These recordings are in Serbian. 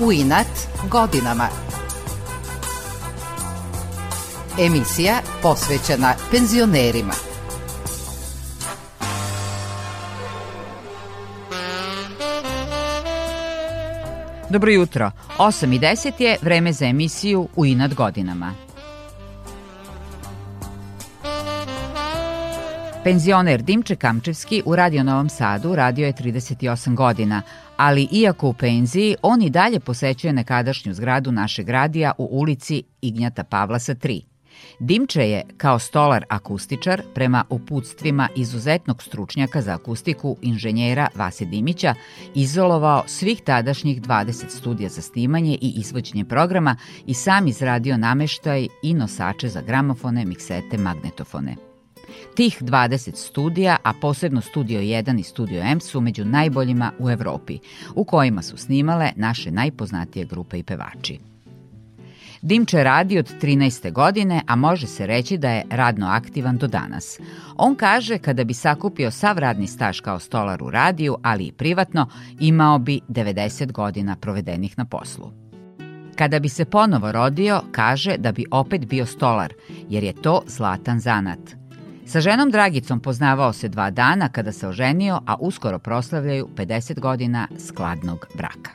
U inat godinama. Emisija posvećena penzionerima. Dobro jutro. 8 i 10 je vreme za emisiju U inat godinama. Penzioner Dimče Kamčevski u Radio Novom Sadu radio je 38 godina, ali iako u penziji, on i dalje posećuje nekadašnju zgradu našeg radija u ulici Ignjata Pavlasa 3. Dimče je, kao stolar akustičar, prema uputstvima izuzetnog stručnjaka za akustiku inženjera Vase Dimića, izolovao svih tadašnjih 20 studija za snimanje i izvođenje programa i sam izradio nameštaj i nosače za gramofone, miksete, magnetofone. Tih 20 studija, a posebno Studio 1 i Studio M su među najboljima u Evropi, u kojima su snimale naše najpoznatije grupe i pevači. Dimče radi od 13. godine, a može se reći da je radno aktivan do danas. On kaže kada bi sakupio sav radni staž kao stolar u radiju, ali i privatno, imao bi 90 godina provedenih na poslu. Kada bi se ponovo rodio, kaže da bi opet bio stolar, jer je to zlatan zanat – Sa ženom Dragicom poznavao se dva dana kada se oženio, a uskoro proslavljaju 50 godina skladnog braka.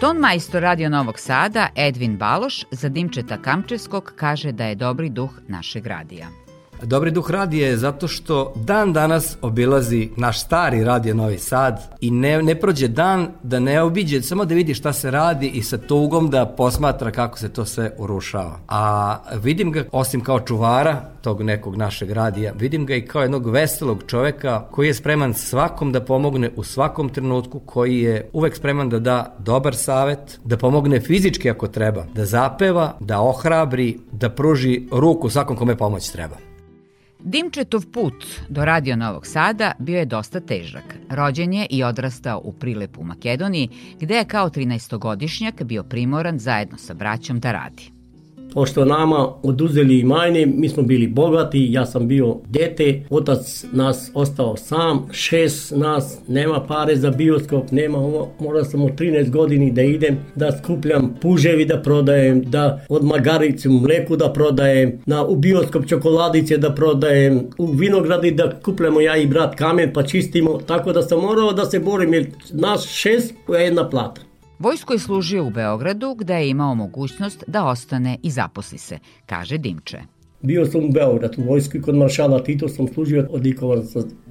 Ton majstor Radio Novog Sada, Edvin Baloš, za Dimčeta Kamčevskog kaže da je dobri duh našeg radija. Dobri duh radija je zato što dan danas obilazi naš stari radio Novi Sad i ne, ne prođe dan da ne obiđe, samo da vidi šta se radi i sa tugom da posmatra kako se to sve urušava. A vidim ga, osim kao čuvara tog nekog našeg radija, vidim ga i kao jednog veselog čoveka koji je spreman svakom da pomogne u svakom trenutku, koji je uvek spreman da da dobar savet, da pomogne fizički ako treba, da zapeva, da ohrabri, da pruži ruku svakom kome pomoć treba. Dimčetov put do Radio Novog Sada bio je dosta težak. Rođen je i odrastao u Prilepu u Makedoniji, gde je kao 13-godišnjak bio primoran zajedno sa braćom da radi pošto nama oduzeli imanje, mi smo bili bogati, ja sam bio dete, otac nas ostao sam, šest nas, nema pare za bioskop, nema ovo, mora sam u 13 godini da idem, da skupljam puževi da prodajem, da od magaricu mleku da prodajem, na, u bioskop čokoladice da prodajem, u vinogradi da kupljamo ja i brat kamen pa čistimo, tako da sam morao da se borim, jer nas šest je jedna plata. Vojsko je služio u Beogradu gde je imao mogućnost da ostane i zaposli se, kaže Dimče. Bio sam u Beogradu, u vojsku kod maršala Tito sam služio odlikovan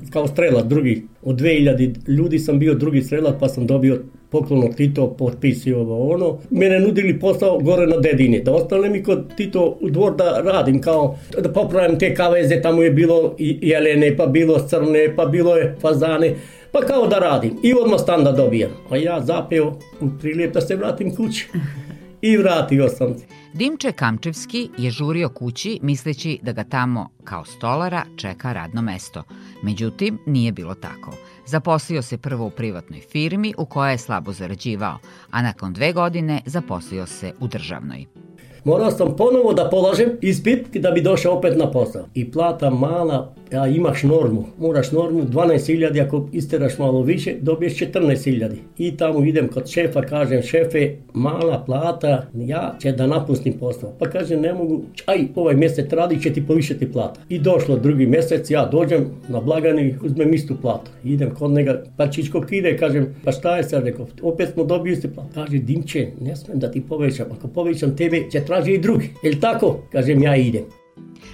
kao strelac drugi. Od 2000 ljudi sam bio drugi strelac pa sam dobio poklon od Tito, potpisi ovo ono. Mene nudili posao gore na dedini, da ostane mi kod Tito u dvor da radim kao da popravim te kaveze, tamo je bilo i jelene, pa bilo crne, pa bilo je fazane pa kao da radim. I odmah stan da dobijam. A ja zapeo prilijep da se vratim kući. I vratio sam se. Dimče Kamčevski je žurio kući misleći da ga tamo kao stolara čeka radno mesto. Međutim, nije bilo tako. Zaposlio se prvo u privatnoj firmi u kojoj je slabo zarađivao, a nakon dve godine zaposlio se u državnoj. Morao sam ponovo da polažem ispit da bi došao opet na posao. I plata mala, a imaš normu. Moraš normu 12.000, ako isteraš malo više, dobiješ 14.000. I tamo idem kod šefa, kažem šefe, mala plata, ja će da napustim posao. Pa kaže ne mogu, aj ovaj mjesec radi će ti povišati plata. I došlo drugi mjesec, ja dođem na blagani, uzmem istu platu. Idem kod njega, pa čičko kide, kažem, pa šta je sad, rekao, opet smo dobili istu platu. Kaže, Dimče, ne smem da ti povećam, ako povećam tebe, će traži i drugi. Jel tako? Kažem, ja idem.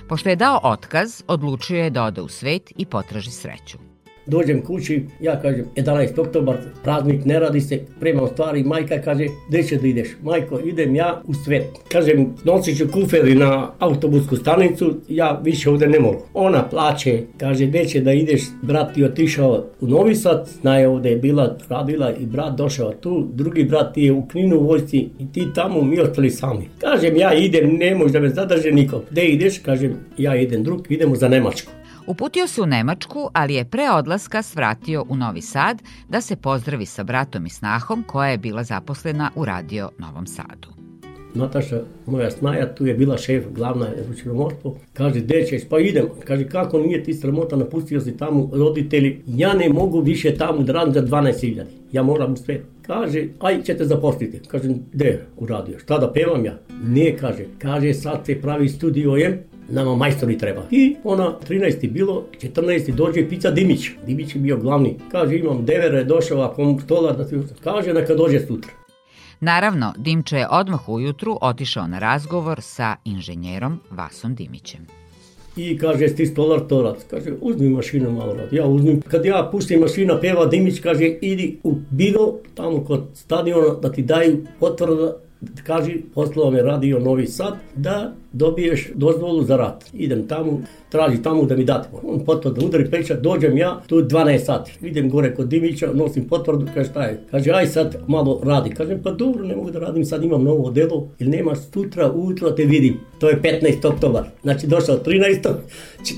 Pošto je dao otkaz, odlučio je da ode u svet i potraži sreću. Dođem kući, ja kažem 11. oktobar, praznik, ne radi se, premam stvari, majka kaže, gde će da ideš? Majko, idem ja u svet. Kažem, nosit ću kuferi na autobusku stanicu, ja više ovde ne mogu. Ona plaće, kaže, gde će da ideš? Brat je otišao u Novi Sad, znaje ovde je bila, radila i brat došao tu, drugi brat je u Kninu u vojsci i ti tamo mi ostali sami. Kažem, ja idem, ne može da me zadrže nikom. Gde ideš? Kažem, ja idem drug, idemo za Nemačku. Uputio se u Nemačku, ali je pre odlaska svratio u Novi Sad da se pozdravi sa bratom i snahom koja je bila zaposlena u radio Novom Sadu. Nataša, moja snaja, tu je bila šef, glavna ručinomorstvo, kaže, dećeš, pa idem. Kaže, kako nije ti sramota, napustio si tamo roditelji, ja ne mogu više tamo da radim za 12.000, ja moram u svet. Kaže, aj ćete zaposliti. Kaže, de, uradio. Šta da pevam ja? Ne, kaže. Kaže, sad se pravi studio M, nama majstori treba. I ona 13. bilo, 14. dođe Pica Dimić. Dimić je bio glavni. Kaže, imam devere, došao ako stolar da ti... Kaže, neka dođe sutra. Naravno, Dimče je odmah ujutru otišao na razgovor sa inženjerom Vasom Dimićem. I kaže, ti stolar torac. Kaže, uzmi mašinu malo rad. Ja uzmim. Kad ja pustim mašina, peva Dimić, kaže, idi u biro, tamo kod stadiona, da ti daju potvrda kaži, poslao me radio Novi Sad, da dobiješ dozvolu za rat. Idem tamo, traži tamo da mi date. On potvrdu udari pečat, dođem ja, tu 12 sati. Idem gore kod Dimića, nosim potvrdu, kaže šta je? Kaže, aj sad malo radi. Kažem, pa dobro, ne mogu da radim, sad imam novo delo, ili nema sutra ujutro te vidim. To je 15. oktobar. Znači došao 13.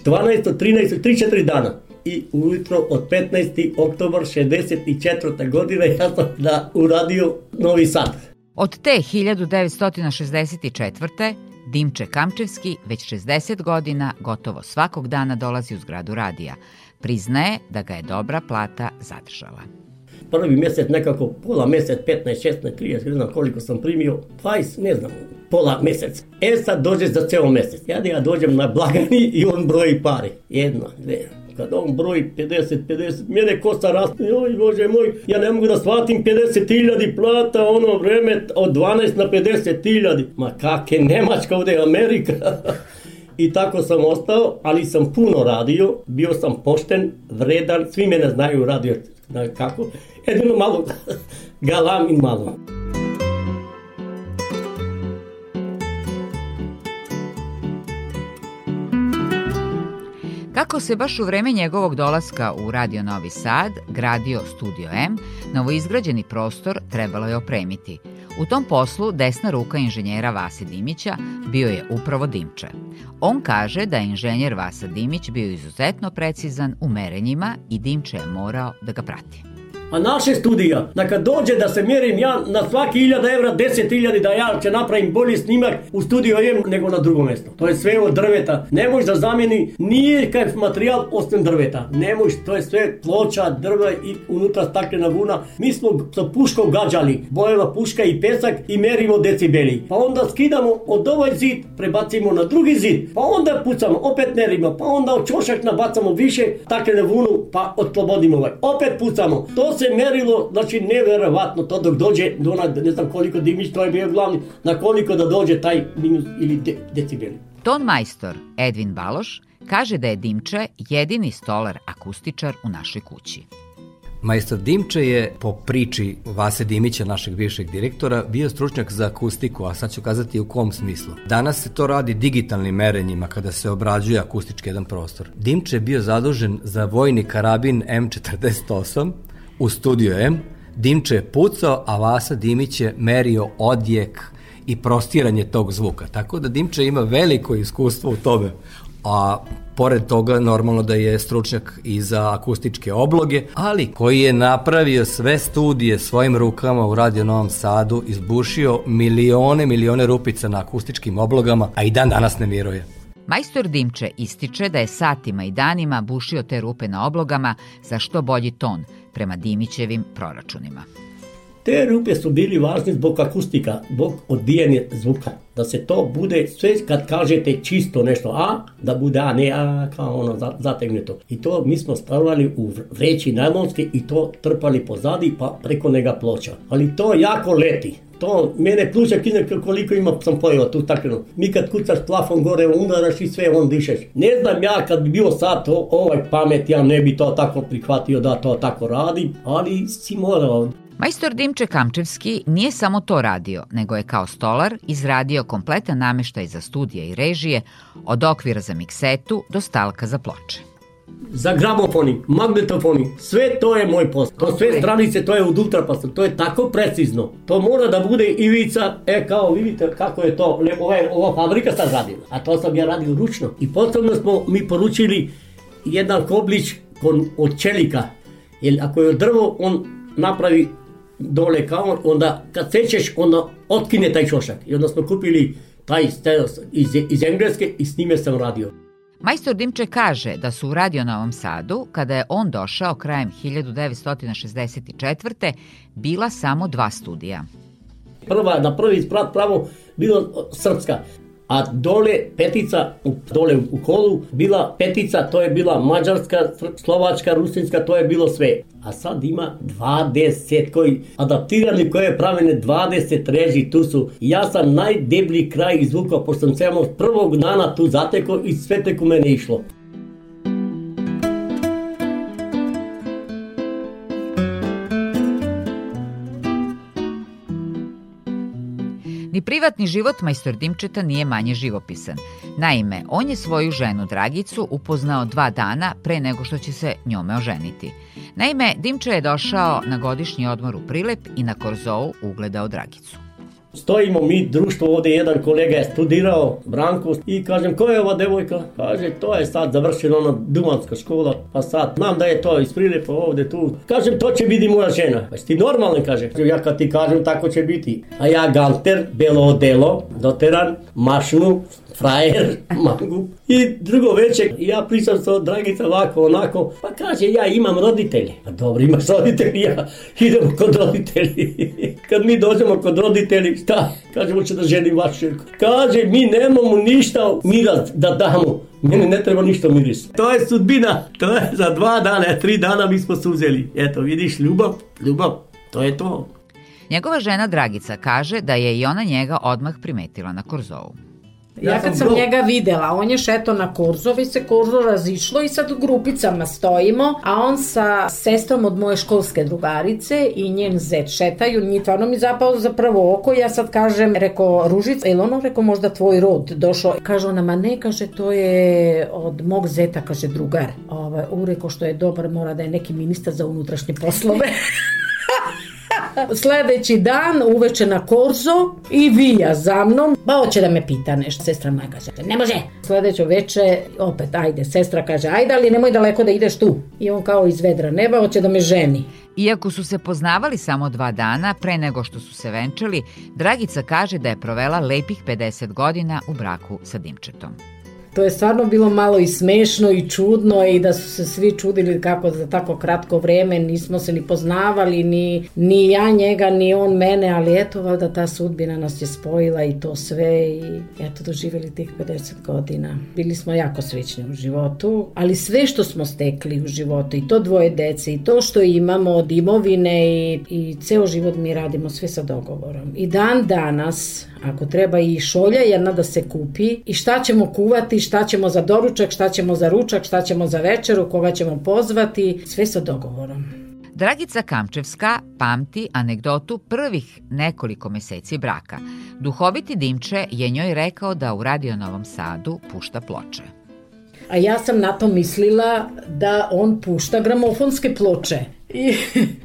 12. 13. 3-4 dana i ujutro od 15. oktobar 64. godine ja sam da uradio Novi Sad. Od te 1964. Dimče Kamčevski već 60 godina gotovo svakog dana dolazi u zgradu radija. Priznaje da ga je dobra plata zadržala. Prvi mesec nekako pola mesec, 15, 16, 30, ne znam koliko sam primio, 20, ne znam, pola mesec. E sad dođe za ceo mesec. Ja da ja dođem na blagani i on broji pare. Jedno, dve, kad on broji 50, 50, mene kosa raste, joj bože moj, ja ne mogu da shvatim 50.000 plata, ono vreme od 12 na 50.000. Ma kak je Nemačka, ovde Amerika. I tako sam ostao, ali sam puno radio, bio sam pošten, vredan, svi mene znaju radio, kako, jedino malo galam i malo. Kako se baš u vreme njegovog dolaska u Radio Novi Sad gradio Studio M, novoizgrađeni prostor trebalo je opremiti. U tom poslu desna ruka inženjera Vase Dimića bio je upravo Dimče. On kaže da je inženjer Vasa Dimić bio izuzetno precizan u merenjima i Dimče je morao da ga prati. A naše studija, da kad dođe da se mjerim ja na svaki 1000 evra, 10.000 da ja će napravim bolji snimak u studiju jem nego na drugo mesto. To je sve od drveta. Ne možeš da zamijeni nije kaj materijal osim drveta. Ne možeš, to je sve ploča, drva i unutra staklena vuna. Mi smo sa puškom gađali, bojeva puška i pesak i merimo decibeli. Pa onda skidamo od ovaj zid, prebacimo na drugi zid, pa onda pucamo, opet merimo, pa onda od čošak nabacamo više staklene vunu, pa oslobodimo ovaj. Opet pucamo. To se merilo, znači neverovatno to dok dođe do ona, ne znam koliko Dimić, to je bio glavni, na koliko da dođe taj minus ili de, decibeli. Ton majstor Edvin Baloš kaže da je Dimče jedini stolar akustičar u našoj kući. Majstor Dimče je, po priči Vase Dimića, našeg bivšeg direktora, bio stručnjak za akustiku, a sad ću kazati u kom smislu. Danas se to radi digitalnim merenjima kada se obrađuje akustički jedan prostor. Dimče je bio zadužen za vojni karabin M48, u studiju M, Dimče je pucao, a Vasa Dimić je merio odjek i prostiranje tog zvuka. Tako da Dimče ima veliko iskustvo u tome. A pored toga normalno da je stručnjak i za akustičke obloge, ali koji je napravio sve studije svojim rukama u Radio Novom Sadu, izbušio milione, milione rupica na akustičkim oblogama, a i dan danas ne miruje. Majstor Dimče ističe da je satima i danima bušio te rupe na oblogama za što bolji ton, prema Dimićevim proračunima. Te rupe su bili važne zbog akustika, zbog odbijanja zvuka. Da se to bude sve kad kažete čisto nešto a, da bude a, ne a, kao ono zategnuto. I to mi smo stavljali u vreći najlonske i to trpali pozadi pa preko njega ploča. Ali to jako leti. To, mene pluća kine koliko ima sam pojela tu staklenu. Mi kad kucaš plafon gore, udaraš i sve, on dišeš. Ne znam ja kad bi bio sad ovaj pamet, ja ne bi to tako prihvatio da to tako radi, ali si morao. Majstor Dimče Kamčevski nije samo to radio, nego je kao stolar izradio kompletan nameštaj za studije i režije, od okvira za miksetu do stalka za ploče za gramofoni, magnetofoni, sve to je moj posao. To sve stranice, to je od ultrapasa, to je tako precizno. To mora da bude ivica, e kao vidite kako je to, ova, ova fabrika sad radila, a to sam ja radio ručno. I potom smo mi poručili jedan koblić kon, od čelika, jer ako je drvo, on napravi dole kao, onda kad sećeš, onda otkine taj čošak. I onda smo kupili taj iz, iz Engleske i s njime sam radio. Majstor Dimče kaže da su u Radio Novom Sadu, kada je on došao krajem 1964. bila samo dva studija. Prva, na prvi sprat pravo bilo srpska, a dole petica, dole u kolu, bila petica, to je bila mađarska, slovačka, rusinska, to je bilo sve. A sad ima 20 koji adaptirani koje pravene 20 reži tu su. Ja sam najdeblji kraj izvukao, pošto sam samo prvog dana tu zateko i sve tek u mene išlo. Ni privatni život majstor Dimčeta nije manje živopisan. Naime, on je svoju ženu Dragicu upoznao dva dana pre nego što će se njome oženiti. Naime, Dimče je došao na godišnji odmor u Prilep i na Korzou ugledao Dragicu. Stojimo mi, društvo, ovde jedan kolega je studirao, Branko, i kažem, ko je ova devojka? Kaže, to je sad završena ona dumanska škola, pa sad, znam da je to iz Prilepa ovde tu. Kažem, to će biti moja žena. Pa ti normalno, kaže. Ja kad ti kažem, tako će biti. A ja ganter, belo odelo, doteran, mašnu, frajer, mangu. I drugo veče, ja pričam sa Dragica ovako, onako, pa kaže, ja imam roditelje. Pa dobro, imaš roditelji, ja idemo kod roditelji. Kad mi dođemo kod roditelji, šta? Kaže, hoće da ženim vašu čerku. Kaže, mi nemamo ništa mirat da damo. Mene ne treba ništa miris. To je sudbina. To je za dva dana, tri dana mi smo suzeli. Eto, vidiš, ljubav, ljubav, to je to. Njegova žena Dragica kaže da je i ona njega odmah primetila na Korzovu. Ja, ja kad sam, sam njega videla, on je šeto na kurzovi, se kurzo razišlo i sad u grupicama stojimo, a on sa sestrom od moje školske drugarice i njen zet šetaju, njih stvarno mi zapao za prvo oko, ja sad kažem, reko Ružica, ili ono reko možda tvoj rod došao, kaže ona, ma ne, kaže, to je od mog zeta, kaže drugar, ovaj, u reko što je dobar, mora da je neki ministar za unutrašnje poslove. Sledeći dan uveče na korzo i vija za mnom. Ba hoće da me pita nešto. Sestra moja kaže, ne može. Sledeće veče opet, ajde. Sestra kaže, ajde, ali nemoj daleko da ideš tu. I on kao iz vedra neba hoće da me ženi. Iako su se poznavali samo dva dana pre nego što su se venčali, Dragica kaže da je provela lepih 50 godina u braku sa Dimčetom to je stvarno bilo malo i smešno i čudno i da su se svi čudili kako za tako kratko vreme nismo se ni poznavali, ni, ni ja njega, ni on mene, ali eto, valjda ta sudbina nas je spojila i to sve i eto, doživjeli tih 50 godina. Bili smo jako srećni u životu, ali sve što smo stekli u životu i to dvoje dece i to što imamo od imovine i, i ceo život mi radimo sve sa dogovorom. I dan danas, ako treba i šolja jedna da se kupi i šta ćemo kuvati, šta ćemo za doručak, šta ćemo za ručak, šta ćemo za večeru, koga ćemo pozvati, sve sa dogovorom. Dragica Kamčevska pamti anegdotu prvih nekoliko meseci braka. Duhoviti Dimče je njoj rekao da u Radio Novom Sadu pušta ploče. A ja sam na to mislila da on pušta gramofonske ploče. I,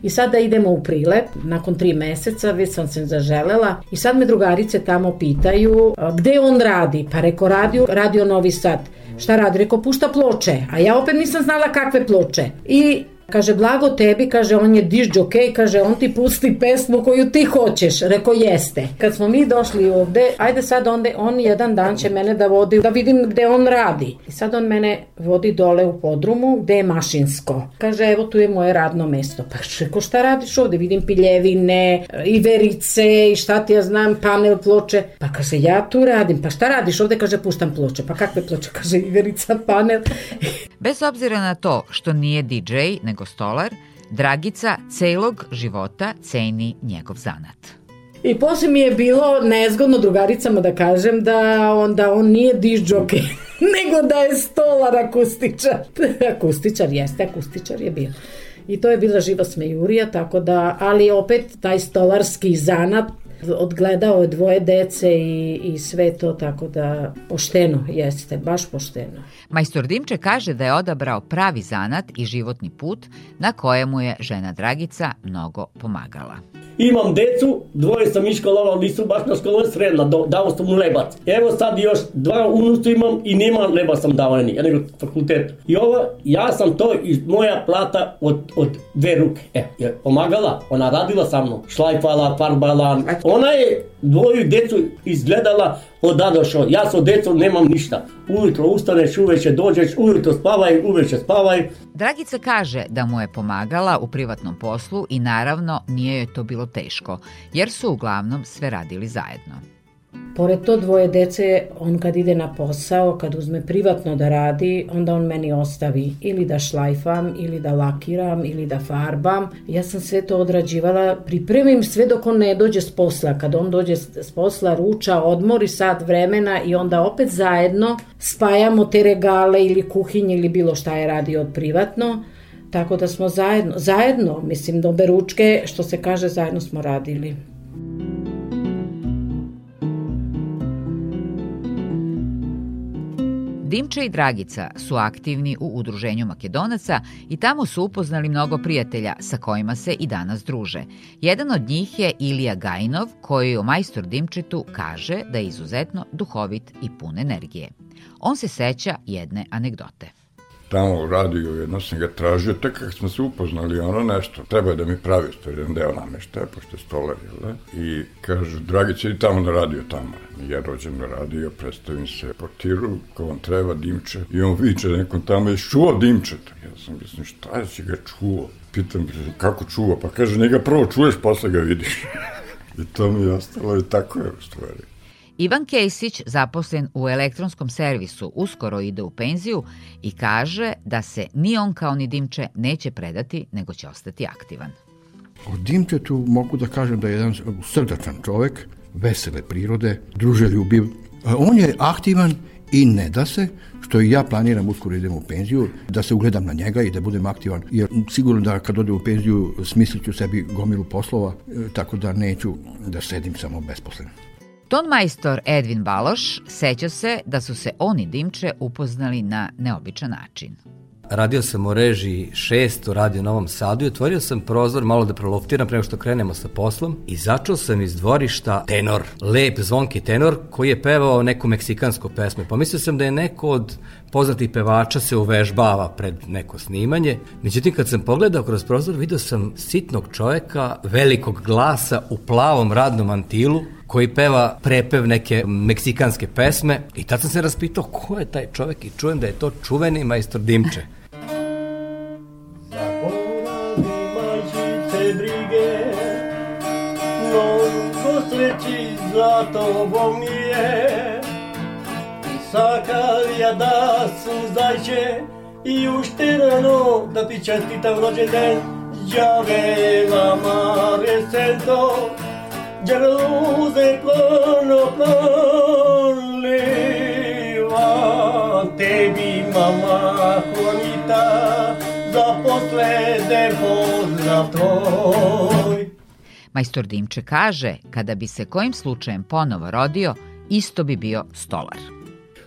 I sada idemo u prilep, nakon tri meseca, već sam se zaželela i sad me drugarice tamo pitaju gde on radi, pa reko radio, radio Novi Sad. Šta radi? Reko pušta ploče, a ja opet nisam znala kakve ploče. I Kaže, blago tebi, kaže, on je diš džokej, kaže, on ti pusti pesmu koju ti hoćeš. Reko, jeste. Kad smo mi došli ovde, ajde sad onda, on jedan dan će mene da vodi, da vidim gde on radi. I sad on mene vodi dole u podrumu, gde je mašinsko. Kaže, evo tu je moje radno mesto. Pa reko, šta radiš ovde? Vidim piljevine, iverice i šta ti ja znam, panel ploče. Pa kaže, ja tu radim. Pa šta radiš ovde? Kaže, puštam ploče. Pa kakve ploče? Kaže, iverica, panel. Bez obzira na to što nije DJ, nego stolar, Dragica celog života ceni njegov zanat. I posle mi je bilo nezgodno drugaricama da kažem da on, da on nije diš džoke, nego da je stolar akustičar. akustičar jeste, akustičar je bio. I to je bila živa smejurija, tako da, ali opet taj stolarski zanat odgledao je dvoje dece i, i sve to, tako da pošteno jeste, baš pošteno. Majstor Dimče kaže da je odabrao pravi zanat i životni put na kojemu je žena Dragica mnogo pomagala. Imam decu, dvoje sam iškolovao, nisu baš na školu sredna, dao sam mu lebac. Evo sad još dva unucu imam i nema lebac sam dao ni, nego fakultet. I ovo, ja sam to iz moja plata od, od dve ruke. E, je pomagala, ona radila sa mnom, šlajfala, farbala. Ona je dvoju decu izgledala od došao. Ja sa decom nemam ništa. Ujutro ustaneš, uveče dođeš, ujutro spavaj, uveče spavaj. Dragica kaže da mu je pomagala u privatnom poslu i naravno nije joj to bilo teško, jer su uglavnom sve radili zajedno. Pored to dvoje dece, on kad ide na posao, kad uzme privatno da radi, onda on meni ostavi ili da šlajfam, ili da lakiram, ili da farbam. Ja sam sve to odrađivala, pripremim sve dok on ne dođe s posla. Kad on dođe s posla, ruča, odmori sat vremena i onda opet zajedno spajamo te regale ili kuhinje ili bilo šta je radio od privatno. Tako da smo zajedno, zajedno, mislim, dobe ručke, što se kaže, zajedno smo radili. Dimče i Dragica su aktivni u Udruženju Makedonaca i tamo su upoznali mnogo prijatelja sa kojima se i danas druže. Jedan od njih je Ilija Gajnov, koji o majstor Dimčetu kaže da je izuzetno duhovit i pun energije. On se seća jedne anegdote tamo u radiju, jedno sam ga tražio, tek kako smo se upoznali, ono nešto, treba da mi pravi to jedan deo nameštaja, pošto je stolar, jel da? I kažu, Dragić, idi tamo na radio tamo. Ja rođem na radio, predstavim se portiru, ko vam treba, Dimče. I on viče nekom tamo, je čuo Dimčeta? Ja sam mislim, šta je si ga čuo? Pitam, kako čuva? Pa kaže, njega prvo čuješ, posle ga vidiš. I to mi je ostalo i tako je u stvari. Ivan Kesić, zaposlen u elektronskom servisu, uskoro ide u penziju i kaže da se ni on kao ni Dimče neće predati, nego će ostati aktivan. O Dimčetu mogu da kažem da je jedan srdačan čovek, vesele prirode, druželjubiv. On je aktivan i ne da se, što i ja planiram uskoro idem u penziju, da se ugledam na njega i da budem aktivan, jer sigurno da kad odem u penziju smislit ću sebi gomilu poslova, e, tako da neću da sedim samo besposlen. Ton majstor Edvin Baloš seća se da su se oni Dimče upoznali na neobičan način. Radio sam u režiji 6 u Radio Novom Sadu i otvorio sam prozor malo da proloftiram prema što krenemo sa poslom i začuo sam iz dvorišta tenor, lep zvonki tenor koji je pevao neku meksikansku pesmu. Pomislio sam da je neko od poznatih pevača se uvežbava pred neko snimanje. Međutim, kad sam pogledao kroz prozor, vidio sam sitnog čoveka, velikog glasa u plavom radnom antilu, koji peva prepev neke meksikanske pesme i tad sam se raspitao ko je taj čovek i čujem da je to čuveni majstor Dimče. Za tobom nije. Sakal da su zajče i ušterano da ti čestitam rođendan, Đavela mare sento, Geluse Tebi mama pozdrav tvoj Majstor Dimče kaže, kada bi se kojim slučajem ponovo rodio, isto bi bio stolar.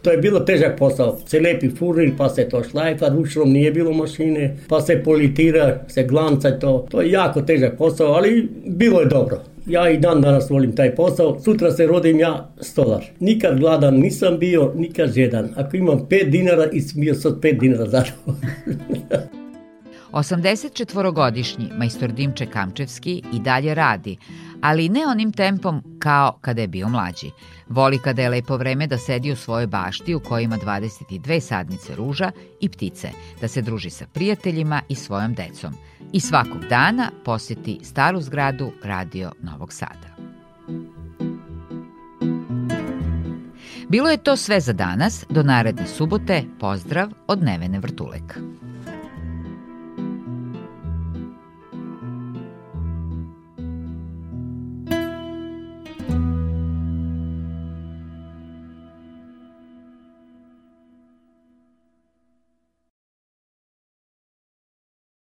To je bilo težak posao. Se lepi furil, pa se to šlajfa, ručnom nije bilo mašine, pa se politira, se glanca to. To je jako težak posao, ali bilo je dobro ja i dan danas volim taj posao, sutra se rodim ja stolar. Nikad gladan nisam bio, nikad žedan. Ako imam 5 dinara, bio sam 5 dinara zadovoljan. 84-godišnji majstor Dimče Kamčevski i dalje radi, ali ne onim tempom kao kada je bio mlađi. Voli kada je lepo vreme da sedi u svojoj bašti u kojoj ima 22 sadnice ruža i ptice, da se druži sa prijateljima i svojom decom – i svakog dana poseti staru zgradu Radio Novog Sada. Bilo je to sve za danas, do naredne subote, pozdrav od Nevene Vrtulek.